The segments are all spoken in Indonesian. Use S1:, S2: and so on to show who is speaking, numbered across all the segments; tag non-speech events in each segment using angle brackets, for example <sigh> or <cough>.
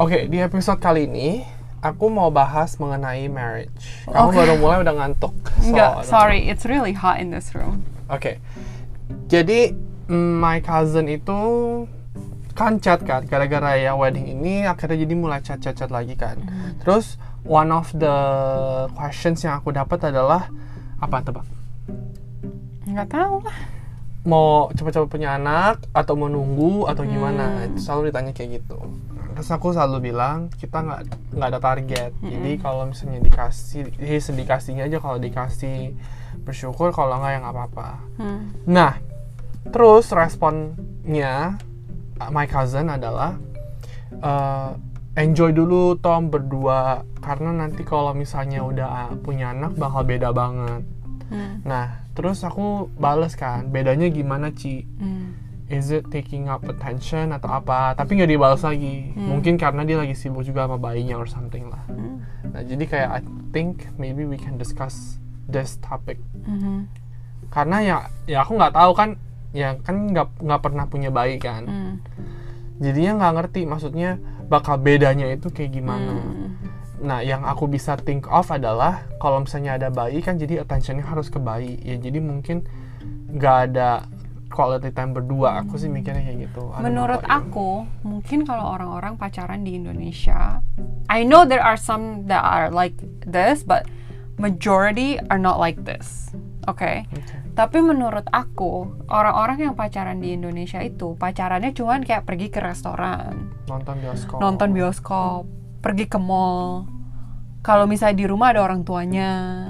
S1: Oke, di episode kali ini aku mau bahas mengenai marriage. Kamu
S2: Oke.
S1: baru mulai udah ngantuk. So,
S2: Enggak, sorry, it's really hot in this room.
S1: Oke. Jadi mm, my cousin itu kan chat kan gara-gara ya wedding ini akhirnya jadi mulai chat-chat lagi kan. Terus one of the questions yang aku dapat adalah apa tebak?
S2: Enggak tahu lah.
S1: Mau cepat-cepat punya anak atau mau nunggu atau gimana?
S2: Hmm.
S1: Itu Selalu ditanya kayak gitu. Terus aku selalu bilang kita nggak nggak ada target. Jadi kalau misalnya dikasih, ya sedikasihnya aja kalau dikasih bersyukur kalau nggak ya nggak apa-apa.
S2: Hmm.
S1: Nah, terus responnya uh, my cousin adalah uh, enjoy dulu Tom berdua karena nanti kalau misalnya udah uh, punya anak bakal beda banget.
S2: Hmm.
S1: Nah, terus aku bales kan, bedanya gimana Ci?
S2: Hmm.
S1: Is it taking up attention atau apa? Tapi nggak dibalas lagi. Mungkin karena dia lagi sibuk juga sama bayinya or something lah.
S2: Hmm.
S1: Nah, jadi kayak I think maybe we can discuss this topic
S2: Mhm.
S1: karena ya ya aku nggak tahu kan ya kan nggak nggak pernah punya bayi kan
S2: Hmm.
S1: jadinya nggak ngerti maksudnya bakal bedanya itu kayak gimana
S2: Hmm.
S1: nah yang aku bisa think of adalah kalau misalnya ada bayi kan jadi attentionnya harus ke bayi ya jadi mungkin nggak ada quality time berdua aku sih mikirnya kayak gitu know
S2: Menurut
S1: you.
S2: aku, mungkin kalau orang-orang pacaran di Indonesia, I know there are some that are like this, but majority are not like this. Oke.
S1: Oke.
S2: Tapi menurut aku, orang-orang yang pacaran di Indonesia itu pacarannya cuman kayak pergi ke restoran,
S1: nonton bioskop
S2: nonton bioskop, pergi ke mall. Kalau misalnya di rumah ada orang tuanya,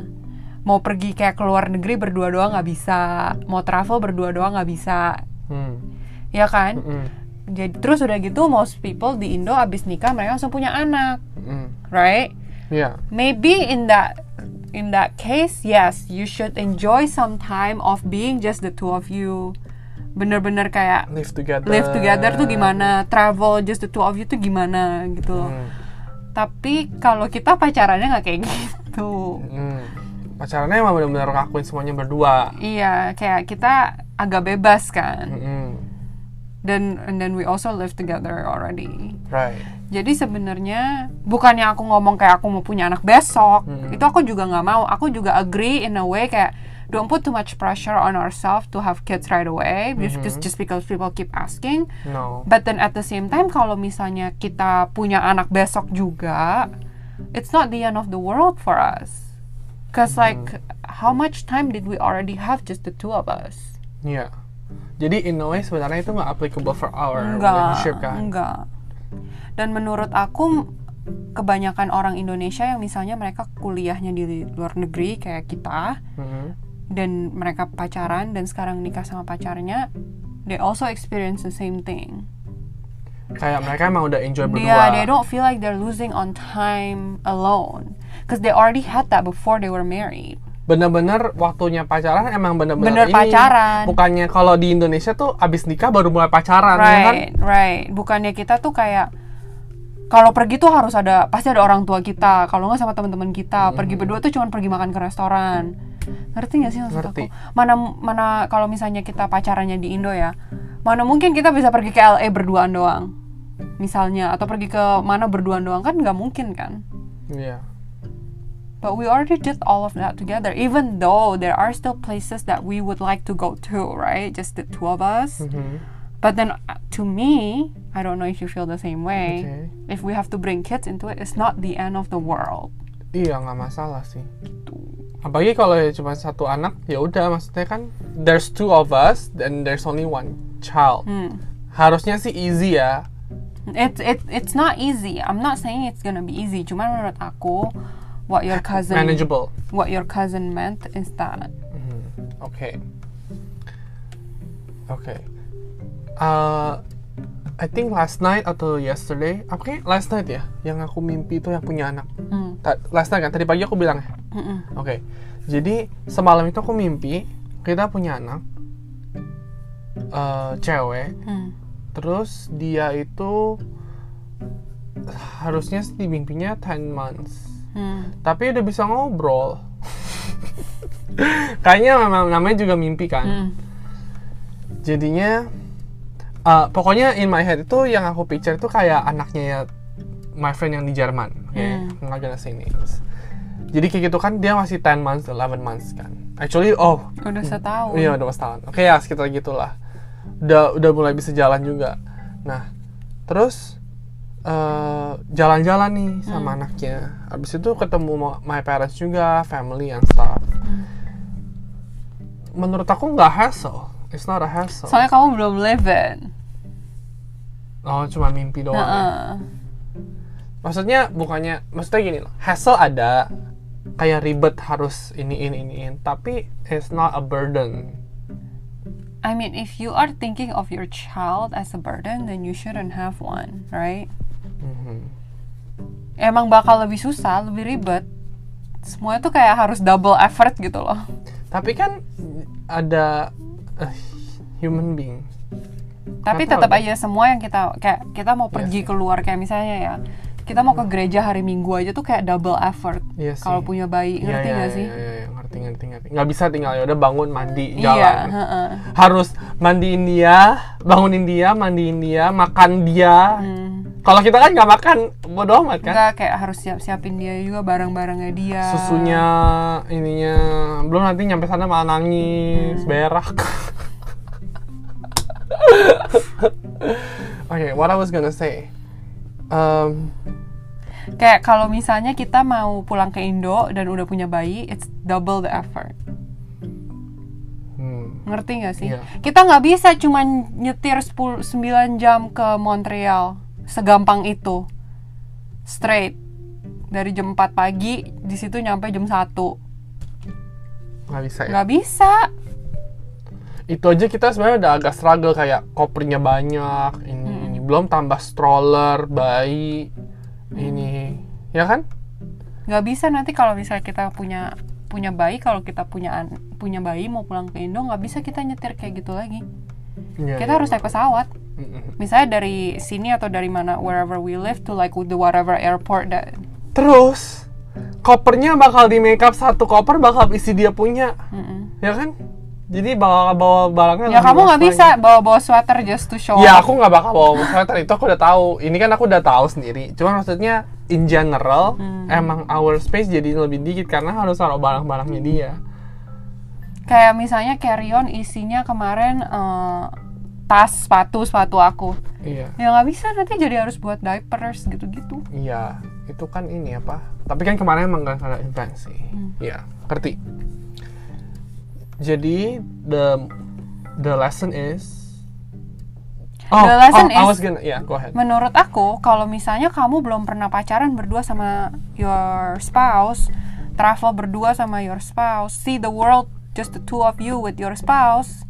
S2: mau pergi kayak ke luar negeri berdua doang nggak bisa, mau travel berdua doang nggak bisa,
S1: hmm.
S2: ya kan?
S1: Mm-mm.
S2: Jadi terus udah gitu most people di Indo abis nikah mereka langsung punya anak,
S1: Mm-mm.
S2: right?
S1: Iya.
S2: Maybe in that in that case, yes, you should enjoy some time of being just the two of you. Bener-bener kayak
S1: live together
S2: live together tuh gimana, travel just the two of you tuh gimana gitu. loh.
S1: Hmm.
S2: Tapi kalau kita pacarannya nggak kayak <laughs> gitu.
S1: Hmm. Pacarannya emang benar-benar ngakuin semuanya berdua
S2: Iya, kayak kita agak bebas kan.
S1: Mm-mm.
S2: Dan and then we also live together already.
S1: right
S2: Jadi sebenarnya bukannya aku ngomong kayak aku mau punya anak besok,
S1: Hmm.
S2: itu aku juga nggak mau. Aku juga agree in a way kayak don't put too much pressure on ourselves to have kids right away, just
S1: Mm-hmm.
S2: just because people keep asking.
S1: no
S2: But then at the same time kalau misalnya kita punya anak besok juga, it's not the end of the world for us. Cause
S1: Mm-hmm.
S2: like how much time did we already have just the two of us?
S1: Iya. Jadi in a way sebenarnya itu nggak applicable for our
S2: enggak,
S1: relationship kan?
S2: enggak. Dan menurut aku kebanyakan orang Indonesia yang misalnya mereka kuliahnya di luar negeri kayak kita
S1: Mhm.
S2: dan mereka pacaran dan sekarang nikah sama pacarnya, they also experience the same thing.
S1: Kayak mereka emang udah enjoy berdua.
S2: Yeah, they don't feel like they're losing on time alone because they already had that before they were married.
S1: Bener-bener waktunya pacaran emang bener-bener
S2: Bener
S1: ini.
S2: pacaran.
S1: Bukannya kalau di Indonesia tuh abis nikah baru mulai pacaran, ya kan?
S2: Right, right. Bukannya kita tuh kayak kalau pergi tuh harus ada pasti ada orang tua kita. Kalau nggak sama teman-teman kita, pergi berdua tuh cuma pergi makan ke restoran. Ngerti nggak sih maksud
S1: Ngerti.
S2: aku? Mana mana kalau misalnya kita pacarannya di Indo ya, mana mungkin kita bisa pergi ke LA berduaan doang. Misalnya atau pergi ke mana berduaan doang kan nggak mungkin kan?
S1: Iya.
S2: But we already did all of that together, even though there are still places that we would like to go to, right? Just the two of us.
S1: Mhm.
S2: But then uh, to me, I don't know if you feel the same way.
S1: Oke.
S2: If we have to bring kids into it, it's not the end of the world.
S1: Iya nggak masalah sih. Apalagi kalau ya cuma satu anak, ya udah maksudnya kan there's two of us and there's only one child.
S2: Hmm.
S1: Harusnya sih easy ya.
S2: It's it, it's not easy. I'm not saying it's gonna be easy. Cuman menurut aku, what your cousin
S1: Manageable.
S2: what your cousin meant is that
S1: Oke. Oke. Uh, I think last night atau yesterday, apa kayak last night ya, yang aku mimpi itu yang punya anak. Ta- last night kan, tadi pagi aku bilang ya.
S2: Mm-mm.
S1: Oke. Jadi semalam itu aku mimpi kita punya anak, eh, cewek.
S2: Hmm.
S1: Terus dia itu harusnya di mimpinya 10 months.
S2: Hmm.
S1: Tapi udah bisa ngobrol. Kayaknya memang namanya juga mimpi kan.
S2: Hmm.
S1: Jadinya uh, pokoknya in my head itu yang aku picture itu kayak anaknya ya my friend yang di Jerman oke
S2: Hmm.
S1: I'm not gonna say names jadi kayak gitu kan dia masih 10 months 11 months kan actually oh
S2: Udah setahun.
S1: Iya udah setahun. Oke ya sekitar gitulah. Udah udah mulai bisa jalan juga. Nah terus eh, jalan-jalan nih sama anaknya. Habis itu ketemu my parents juga, family and stuff. Menurut aku nggak hassle. It's not a hassle.
S2: Soalnya kamu belum live in.
S1: oh cuma mimpi doang. ya.
S2: Heeh.
S1: Maksudnya bukannya, maksudnya gini loh. Hassle ada. Kayak ribet harus ini ini ini. ini. Tapi it's not a burden.
S2: I mean, if you are thinking of your child as a burden, then you shouldn't have one, right?
S1: Mhm.
S2: Emang bakal lebih susah, lebih ribet. Semuanya tuh kayak harus double effort gitu loh.
S1: Tapi kan ada eh, human being.
S2: Tapi tetap aja semua yang kita kayak kita mau
S1: Iya
S2: pergi
S1: sih.
S2: keluar kayak misalnya ya, kita mau ke gereja hari Minggu aja tuh kayak double effort.
S1: Iya sih.
S2: Kalau punya bayi,
S1: Iya,
S2: ngerti
S1: iya,
S2: gak
S1: iya,
S2: sih?
S1: Iya, iya, ngerti, ngerti, ngerti. Nggak bisa tinggal ya udah bangun, mandi,
S2: Iya,
S1: jalan.
S2: heeh.
S1: Harus mandiin dia, bangunin dia, mandiin dia, makan dia.
S2: Hmm.
S1: Kalau kita kan nggak makan, bodo amat kan.
S2: Enggak kayak harus siap-siapin dia juga barang-barangnya dia.
S1: Susunya, ininya, belum nanti nyampe sana malah
S2: Hmm.
S1: nangis, berak. Oke, what I was gonna say. Um,
S2: Kayak kalau misalnya kita mau pulang ke Indo dan udah punya bayi, it's double the effort.
S1: hmm,
S2: Ngerti gak sih?
S1: Iya.
S2: Kita nggak bisa cuma nyetir 10, 9 jam ke Montreal. Segampang itu. Straight. Dari jam 4 pagi, di situ nyampe jam 1.
S1: nggak bisa ya.
S2: Nggak bisa.
S1: itu aja kita sebenarnya udah agak struggle kayak kopernya banyak ini ini belum tambah stroller bayi ini ya kan
S2: Nggak bisa nanti kalau misalnya kita punya punya bayi, kalau kita punya punya bayi mau pulang ke Indo, nggak bisa kita nyetir kayak gitu lagi.
S1: Iya,
S2: Kita
S1: iya.
S2: harus naik pesawat. Misalnya dari sini atau dari mana wherever we live to like the whatever airport that
S1: terus kopernya bakal di make up satu koper bakal isi dia punya
S2: Mm-mm.
S1: ya kan jadi bakal bawa barangnya
S2: Ya kamu nggak bisa bawa-bawa sweater just to show
S1: Ya aku nggak bakal bawa sweater itu aku udah tahu. Ini kan aku udah tahu sendiri. Cuman maksudnya in general
S2: Hmm.
S1: emang our space jadi lebih dikit karena harus taruh barang-barangnya dia.
S2: Kayak misalnya carry on isinya kemarin eh, tas, sepatu, sepatu aku.
S1: Iya.
S2: Ya nggak bisa nanti jadi harus buat diapers gitu-gitu.
S1: Iya, itu kan ini apa? Tapi kan kemarin emang gak ada sih.
S2: Hmm.
S1: Iya, ngerti. Jadi the the lesson is Oh,
S2: The lesson
S1: oh, I
S2: is-
S1: was gonna, yeah, go ahead.
S2: Menurut aku, kalau misalnya kamu belum pernah pacaran berdua sama your spouse, travel berdua sama your spouse, see the world just the two of you with your spouse,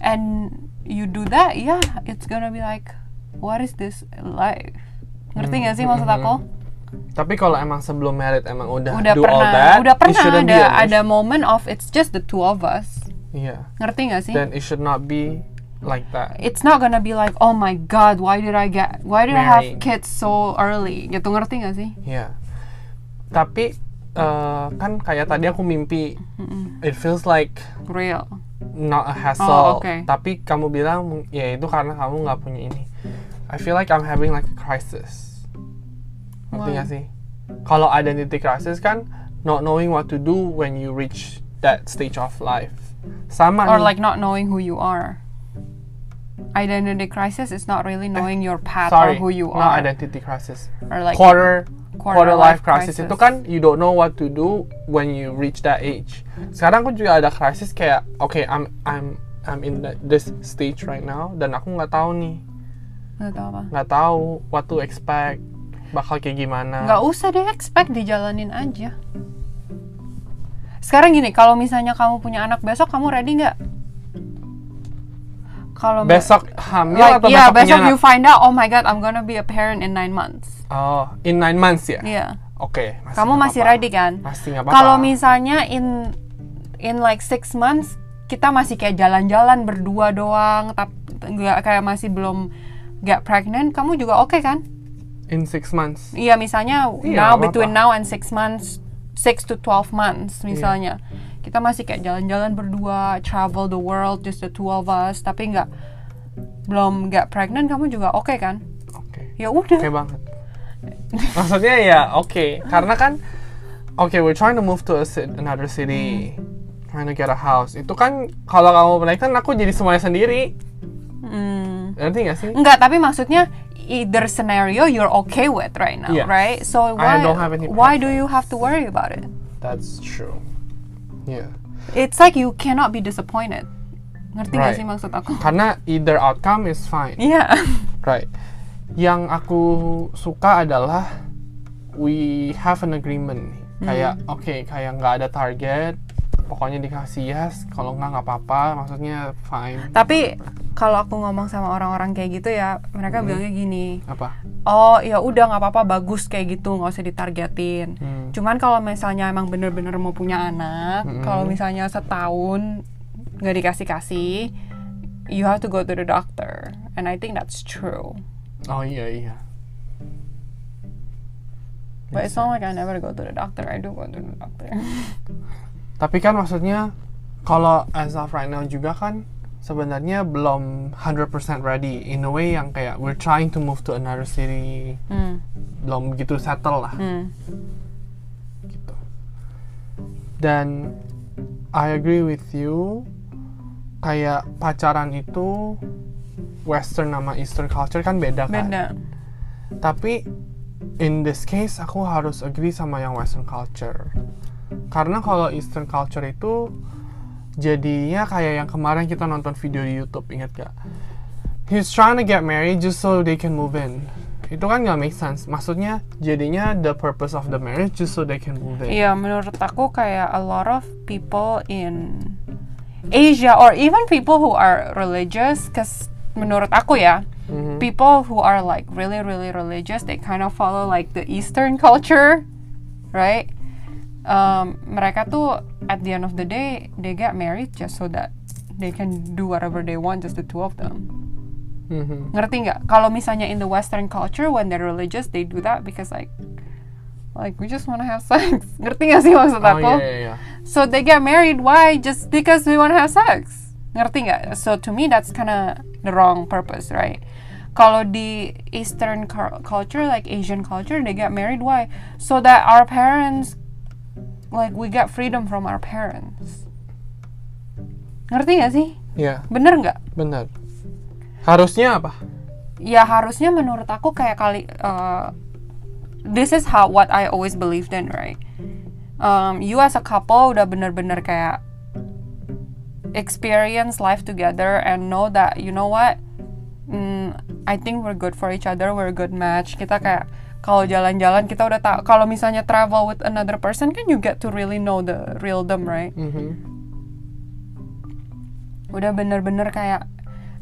S2: and you do that, yeah, it's gonna be like, what is this life? Ngerti gak sih maksud aku?
S1: Tapi kalau emang sebelum married emang udah,
S2: Udah
S1: Hmm. do all
S2: pernah,
S1: that,
S2: udah pernah ada ada moment of it's just the two of us.
S1: Iya.
S2: Ngerti gak sih?
S1: Then it should not be like that.
S2: it's not gonna be like oh my god why did I get why did I have kids so early gitu ngerti gak sih
S1: Iya. Tapi eh, kan kayak tadi aku mimpi,
S2: Mm-mm.
S1: it feels like
S2: real
S1: not a hassle.
S2: Oh, oke.
S1: Tapi kamu bilang ya itu karena kamu nggak punya ini. I feel like I'm having like a crisis. Ngerti nggak sih? Kalau identity crisis kan not knowing what to do when you reach that stage of life. Sama
S2: or
S1: nih.
S2: like not knowing who you are identity crisis is not really knowing your path
S1: Eh, sorry,
S2: or who you
S1: not
S2: are
S1: identity crisis.
S2: or like
S1: quarter
S2: quarter
S1: quarter life
S2: life
S1: crisis,
S2: crisis.
S1: itu kan you don't know what to do when you reach that age. Sekarang aku juga ada crisis kayak okay I'm I'm I'm in the, this stage right now dan aku nggak tahu nih.
S2: Nggak tahu apa.
S1: Nggak tahu what to expect bakal kayak gimana.
S2: nggak usah deh expect dijalanin aja. Sekarang gini kalau misalnya kamu punya anak besok kamu ready nggak? Kalau
S1: besok hamil
S2: like,
S1: atau
S2: yeah,
S1: besok,
S2: besok you find out oh my god I'm gonna be a parent in nine months
S1: Oh, in nine months ya?
S2: Iya.
S1: Oke.
S2: Kamu
S1: nggak
S2: masih
S1: apa-apa.
S2: ready kan?
S1: Masih nggak apa-apa.
S2: Kalau misalnya in in like six months kita masih kayak jalan-jalan berdua doang, tapi nggak kayak masih belum get pregnant, kamu juga oke kan?
S1: in six months.
S2: Iya, misalnya
S1: Iya,
S2: now
S1: nggak
S2: between now and six months, six to 12 months misalnya. Kita masih kayak jalan-jalan berdua, travel the world just the two of us, tapi nggak belum get pregnant, kamu juga oke kan?
S1: Oke.
S2: Ya udah.
S1: Oke banget. Maksudnya ya oke, karena kan oke we're trying to move to a another city, trying to get a house. Itu kan kalau kamu naik kan aku jadi semuanya sendiri.
S2: Hmm.
S1: Ngerti gak sih?
S2: Enggak, tapi maksudnya either scenario you're okay with right now,
S1: Yes.
S2: right? So
S1: I
S2: why
S1: don't have any
S2: why do you have to worry about it?
S1: That's true. Yeah.
S2: It's like you cannot be disappointed. Ngerti nggak
S1: Right.
S2: sih maksud aku?
S1: Karena either outcome is fine.
S2: Iya.
S1: Right. Yang aku suka adalah we have an agreement. nih. Kayak oke, kayak nggak ada target. Pokoknya dikasih yes. Kalau nggak nggak apa-apa. Maksudnya fine.
S2: Tapi kalau aku ngomong sama orang-orang kayak gitu ya, mereka bilangnya gini,
S1: Apa?
S2: oh ya udah nggak apa-apa bagus kayak gitu nggak usah ditargetin.
S1: Hmm.
S2: Cuman kalau misalnya emang bener-bener mau punya anak,
S1: Mm-mm.
S2: kalau misalnya setahun nggak dikasih kasih, you have to go to the doctor. And I think that's true.
S1: Oh iya iya.
S2: But it's not like I never go to the doctor. I do go to the doctor. <laughs>
S1: Tapi kan maksudnya kalau as of right now juga kan sebenarnya belum 100% ready in a way yang kayak we're trying to move to another city
S2: hmm.
S1: belum begitu settle lah
S2: Hmm.
S1: gitu. Dan I agree with you kayak pacaran itu western sama eastern culture kan beda kan.
S2: Beda.
S1: Tapi in this case aku harus agree sama yang western culture. Karena kalau eastern culture itu jadinya kayak yang kemarin kita nonton video di YouTube, ingat gak? He's trying to get married just so they can move in. Itu kan gak make sense. Maksudnya jadinya the purpose of the marriage just so they can move in.
S2: Iya, menurut aku kayak a lot of people in Asia or even people who are religious, cause menurut aku ya,
S1: Mhm.
S2: people who are like really really religious, they kind of follow like the Eastern <laughs> culture, right? Um, mereka tuh at the end of the day they get married just so that they can do whatever they want, just the two of them.
S1: Mhm.
S2: Ngerti nggak? Kalau misalnya in the Western culture, when they're religious, they do that because like, like we just wanna have <laughs> sex. Ngerti nggak sih maksud
S1: Oh
S2: aku?
S1: iya iya iya.
S2: So they get married. Why? Just because we wanna have sex. Ngerti nggak? So to me, that's kind of the wrong purpose, right? Kalau di Eastern cul- culture, like Asian culture, they get married. Why? So that our parents, like we get freedom from our parents. Ngerti nggak sih?
S1: Iya,
S2: Bener nggak?
S1: benar. Harusnya apa?
S2: ya harusnya menurut aku kayak kali uh, this is how what I always believed in right um, you as a couple udah bener-bener kayak experience life together and know that you know what? Mm, I think we're good for each other we're a good match. Kita kayak kalau jalan-jalan kita udah tahu. Kalau misalnya travel with another person kan you get to really know the real them right?
S1: Mhm.
S2: udah bener-bener kayak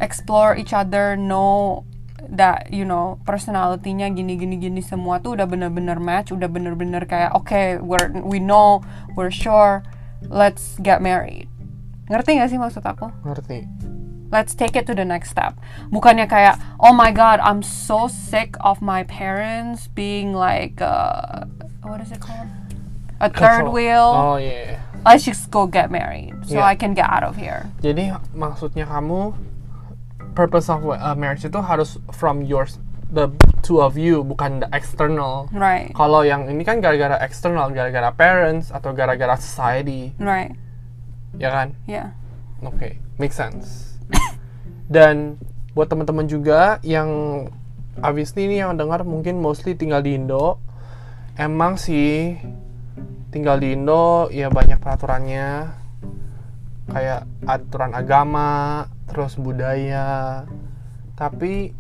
S2: explore each other, know that you know personality-nya gini gini gini semua tuh udah bener-bener match, udah bener-bener kayak okay, we're we know, we're sure, let's get married. Ngerti gak sih maksud aku?
S1: Ngerti.
S2: Let's take it to the next step. Bukannya kayak oh my god, I'm so sick of my parents being like uh, what is it called? A third wheel.
S1: Oh iya.
S2: Let's just go get married so
S1: Yeah.
S2: I can get out of here.
S1: Jadi maksudnya kamu purpose of uh, marriage itu harus from yours the two of you bukan the external.
S2: Right.
S1: Kalau yang ini kan gara-gara external, gara-gara parents atau gara-gara society,
S2: Right.
S1: Ya kan?
S2: Yeah.
S1: Oke, make sense. Dan buat teman-teman juga yang obviously ini yang dengar mungkin mostly tinggal di Indo, emang sih tinggal di Indo ya banyak peraturannya kayak aturan agama, terus budaya. Tapi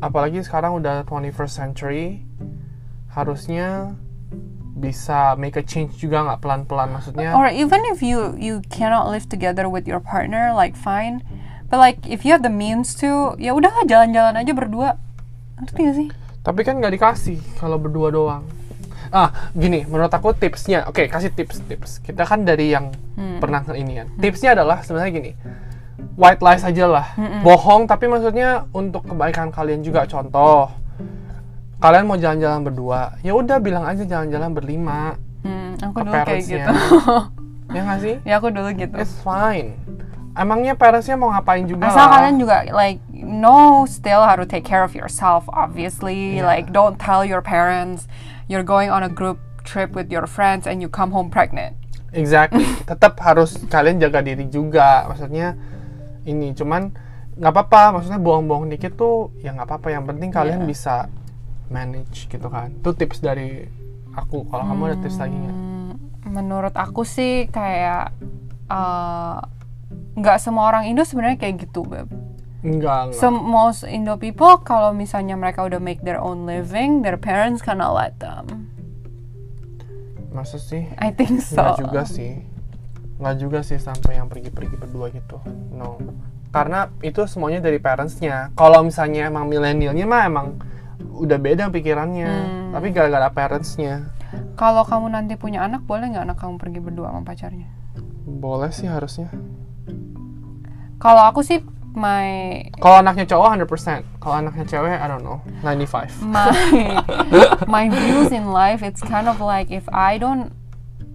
S1: apalagi sekarang udah 21st century, harusnya bisa make a change juga nggak pelan-pelan maksudnya.
S2: Or even if you you cannot live together with your partner, like fine. But like if you have the means to, ya udahlah jalan-jalan aja berdua. Ngerti gak sih?
S1: Tapi kan nggak dikasih kalau berdua doang. Ah, gini, menurut aku tipsnya, oke, kasih tips-tips. Kita kan dari yang pernah ke ini kan. Tipsnya adalah sebenarnya gini, white lies aja lah, bohong, tapi maksudnya untuk kebaikan kalian juga. Contoh, kalian mau jalan-jalan berdua, ya udah bilang aja jalan-jalan berlima,
S2: Hmm, aku dulu kayak gitu. <laughs>
S1: ya nggak sih?
S2: ya aku dulu gitu.
S1: It's fine. emangnya parentsnya mau ngapain juga
S2: Asal
S1: lah.
S2: kalian juga like know still how to take care of yourself obviously
S1: Yeah.
S2: like don't tell your parents you're going on a group trip with your friends and you come home pregnant.
S1: Exactly. <laughs> Tetap harus kalian jaga diri juga. Maksudnya ini cuman nggak apa-apa. Maksudnya bohong-bohong dikit tuh ya nggak apa-apa. Yang penting kalian
S2: Yeah.
S1: bisa manage gitu kan. Itu tips dari aku. Kalau kamu ada tips lagi nggak?
S2: Hmm, menurut aku sih kayak uh, nggak semua orang Indo sebenarnya kayak gitu, Beb.
S1: Enggak, enggak.
S2: So most Indo people kalau misalnya mereka udah make their own living, their parents gonna let them.
S1: Masa sih?
S2: I think so.
S1: Nggak juga sih. Nggak juga sih sampai yang pergi-pergi berdua gitu. No. Karena itu semuanya dari parentsnya. Kalau misalnya emang milenialnya mah emang udah beda pikirannya.
S2: Hmm.
S1: Tapi gara-gara parentsnya.
S2: Kalau kamu nanti punya anak, boleh nggak anak kamu pergi berdua sama pacarnya?
S1: Boleh sih harusnya.
S2: Kalau aku sih my
S1: Kalau anaknya cowok 100%. Kalau anaknya cewek, I don't know. 95.
S2: my <laughs> my views in life it's kind of like if I don't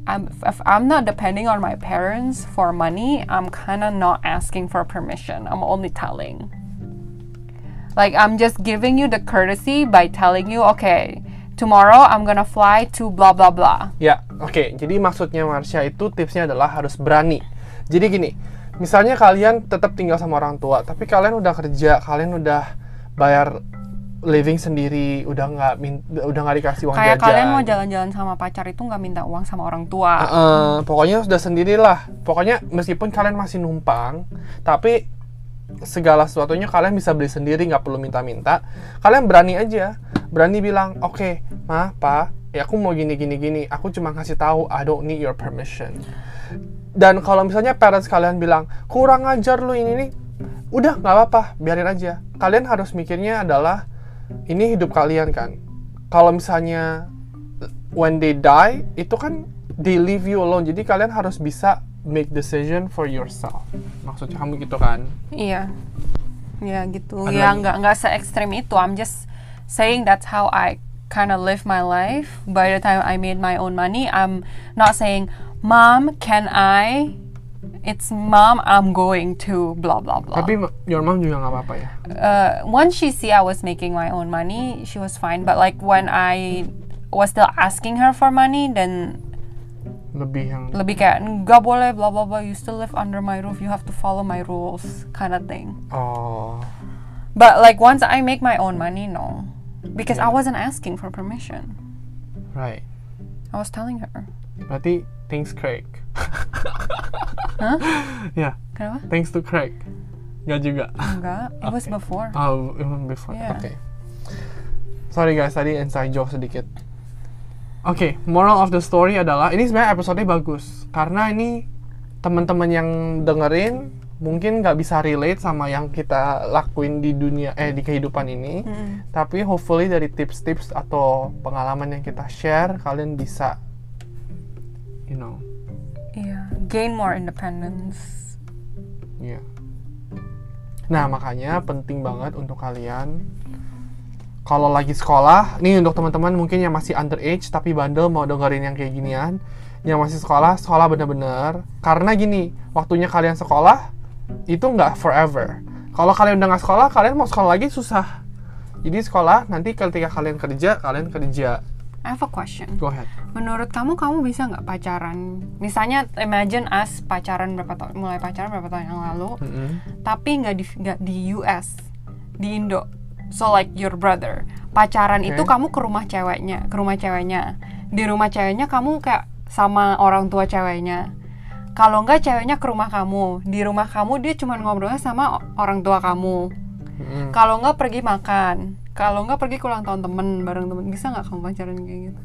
S2: I'm, if I'm not depending on my parents for money, I'm kind of not asking for permission. I'm only telling. Like I'm just giving you the courtesy by telling you, okay, tomorrow I'm gonna fly to blah blah blah.
S1: Ya, oke. Jadi maksudnya Marsha itu tipsnya adalah harus berani. Jadi gini, misalnya kalian tetap tinggal sama orang tua, tapi kalian udah kerja, kalian udah bayar living sendiri, udah nggak udah nggak dikasih uang
S2: Kayak
S1: jajan.
S2: kalian mau jalan-jalan sama pacar itu nggak minta uang sama orang tua.
S1: Eh, pokoknya sudah sendirilah. Pokoknya meskipun kalian masih numpang, tapi segala sesuatunya kalian bisa beli sendiri, nggak perlu minta-minta. Kalian berani aja, berani bilang, oke, ma, pa, ya aku mau gini gini gini. Aku cuma kasih tahu, I don't need your permission. Dan kalau misalnya parents kalian bilang kurang ajar lu ini nih, udah nggak apa-apa, biarin aja. Kalian harus mikirnya adalah ini hidup kalian kan. Kalau misalnya when they die itu kan they leave you alone. Jadi kalian harus bisa make decision for yourself. Maksudnya kamu gitu kan?
S2: Iya, ya gitu.
S1: Ada
S2: ya nggak nggak se ekstrim itu. I'm just saying that's how I kind of live my life. By the time I made my own money, I'm not saying, "Mom, can I?" It's mom, I'm going to blah blah blah.
S1: Tapi your mom juga nggak apa-apa ya.
S2: uh, once she see I was making my own money, she was fine. But like when I was still asking her for money, then
S1: Lebih yang
S2: lebih kayak nggak boleh blah blah blah. You still live under my roof. You have to follow my rules, kind of thing.
S1: oh
S2: But like once I make my own money, no, because I wasn't asking for permission.
S1: right.
S2: I was telling her.
S1: Berarti thanks Craig. <laughs>
S2: Hah?
S1: ya,
S2: Kenapa?
S1: thanks to Craig. Nggak juga.
S2: Enggak. It was
S1: Okay.
S2: before.
S1: Oh, even before.
S2: Yeah.
S1: Oke. Sorry guys, tadi inside joke sedikit. Oke, moral of the story adalah ini sebenarnya episode bagus karena ini teman-teman yang dengerin mungkin nggak bisa relate sama yang kita lakuin di dunia eh di kehidupan ini.
S2: Mm.
S1: Tapi hopefully dari tips-tips atau pengalaman yang kita share kalian bisa you know,
S2: Yeah. Gain more independence.
S1: ya. Nah, makanya penting banget untuk kalian kalau lagi sekolah, nih untuk teman-teman mungkin yang masih underage tapi bandel mau dengerin yang kayak ginian, yang masih sekolah, sekolah bener-bener. Karena gini, waktunya kalian sekolah itu nggak forever. Kalau kalian udah nggak sekolah, kalian mau sekolah lagi susah. Jadi sekolah nanti ketika kalian kerja, kalian kerja.
S2: I have a question.
S1: Go ahead.
S2: Menurut kamu, kamu bisa nggak pacaran? Misalnya, imagine us pacaran berapa tahun, mulai pacaran berapa tahun yang lalu,
S1: Mm-mm.
S2: tapi nggak di di US, di Indo. So like your brother, pacaran
S1: Oke.
S2: itu kamu ke rumah ceweknya, ke rumah ceweknya. Di rumah ceweknya kamu kayak sama orang tua ceweknya. Kalau nggak ceweknya ke rumah kamu, di rumah kamu dia cuma ngobrolnya sama orang tua kamu.
S1: Mm-mm.
S2: Kalau nggak pergi makan, kalau nggak pergi ke ulang tahun temen bareng temen, bisa nggak kamu pacaran kayak gitu?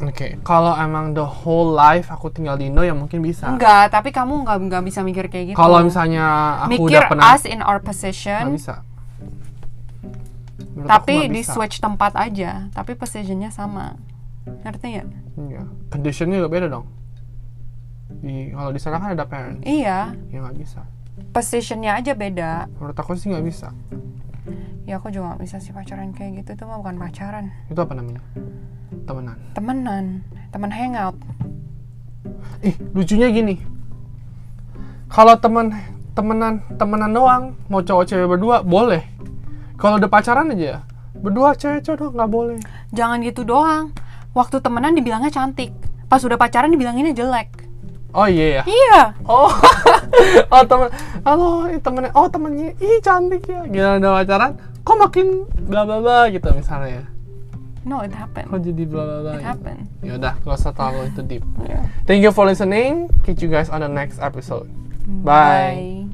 S1: Oke, kalau emang the whole life aku tinggal di Indo ya mungkin bisa.
S2: Enggak, tapi kamu nggak nggak bisa mikir kayak gitu.
S1: Kalau misalnya aku
S2: mikir
S1: udah pernah
S2: us in our
S1: nggak
S2: position,
S1: bisa. Menurut
S2: tapi di
S1: bisa.
S2: switch tempat aja, tapi positionnya sama. Ngerti nggak?
S1: Iya. Conditionnya juga beda dong. Di kalau di sana kan ada parents.
S2: Iya,
S1: Ya nggak bisa.
S2: positionnya aja beda.
S1: Menurut aku sih nggak bisa.
S2: Ya aku juga nggak bisa sih pacaran kayak gitu, itu mah bukan pacaran,
S1: Itu apa namanya? Temenan.
S2: temenan, teman hangout.
S1: Ih, lucunya gini. Kalau temen temenan temenan doang mau cowok cewek berdua boleh kalau udah pacaran aja berdua cewek cowok doang nggak boleh
S2: Jangan gitu doang. Waktu temenan dibilangnya cantik. Pas udah pacaran dibilanginnya jelek.
S1: oh iya ya
S2: Iya.
S1: oh <laughs> oh temen halo temennya oh temennya ih cantik ya gila udah pacaran kok makin bla bla bla gitu misalnya
S2: No, it happened.
S1: kok jadi bla bla bla
S2: It
S1: gitu.
S2: happened.
S1: ya udah gak usah terlalu itu deep <laughs>
S2: Yeah.
S1: thank you for listening catch you guys on the next episode bye.
S2: Bye.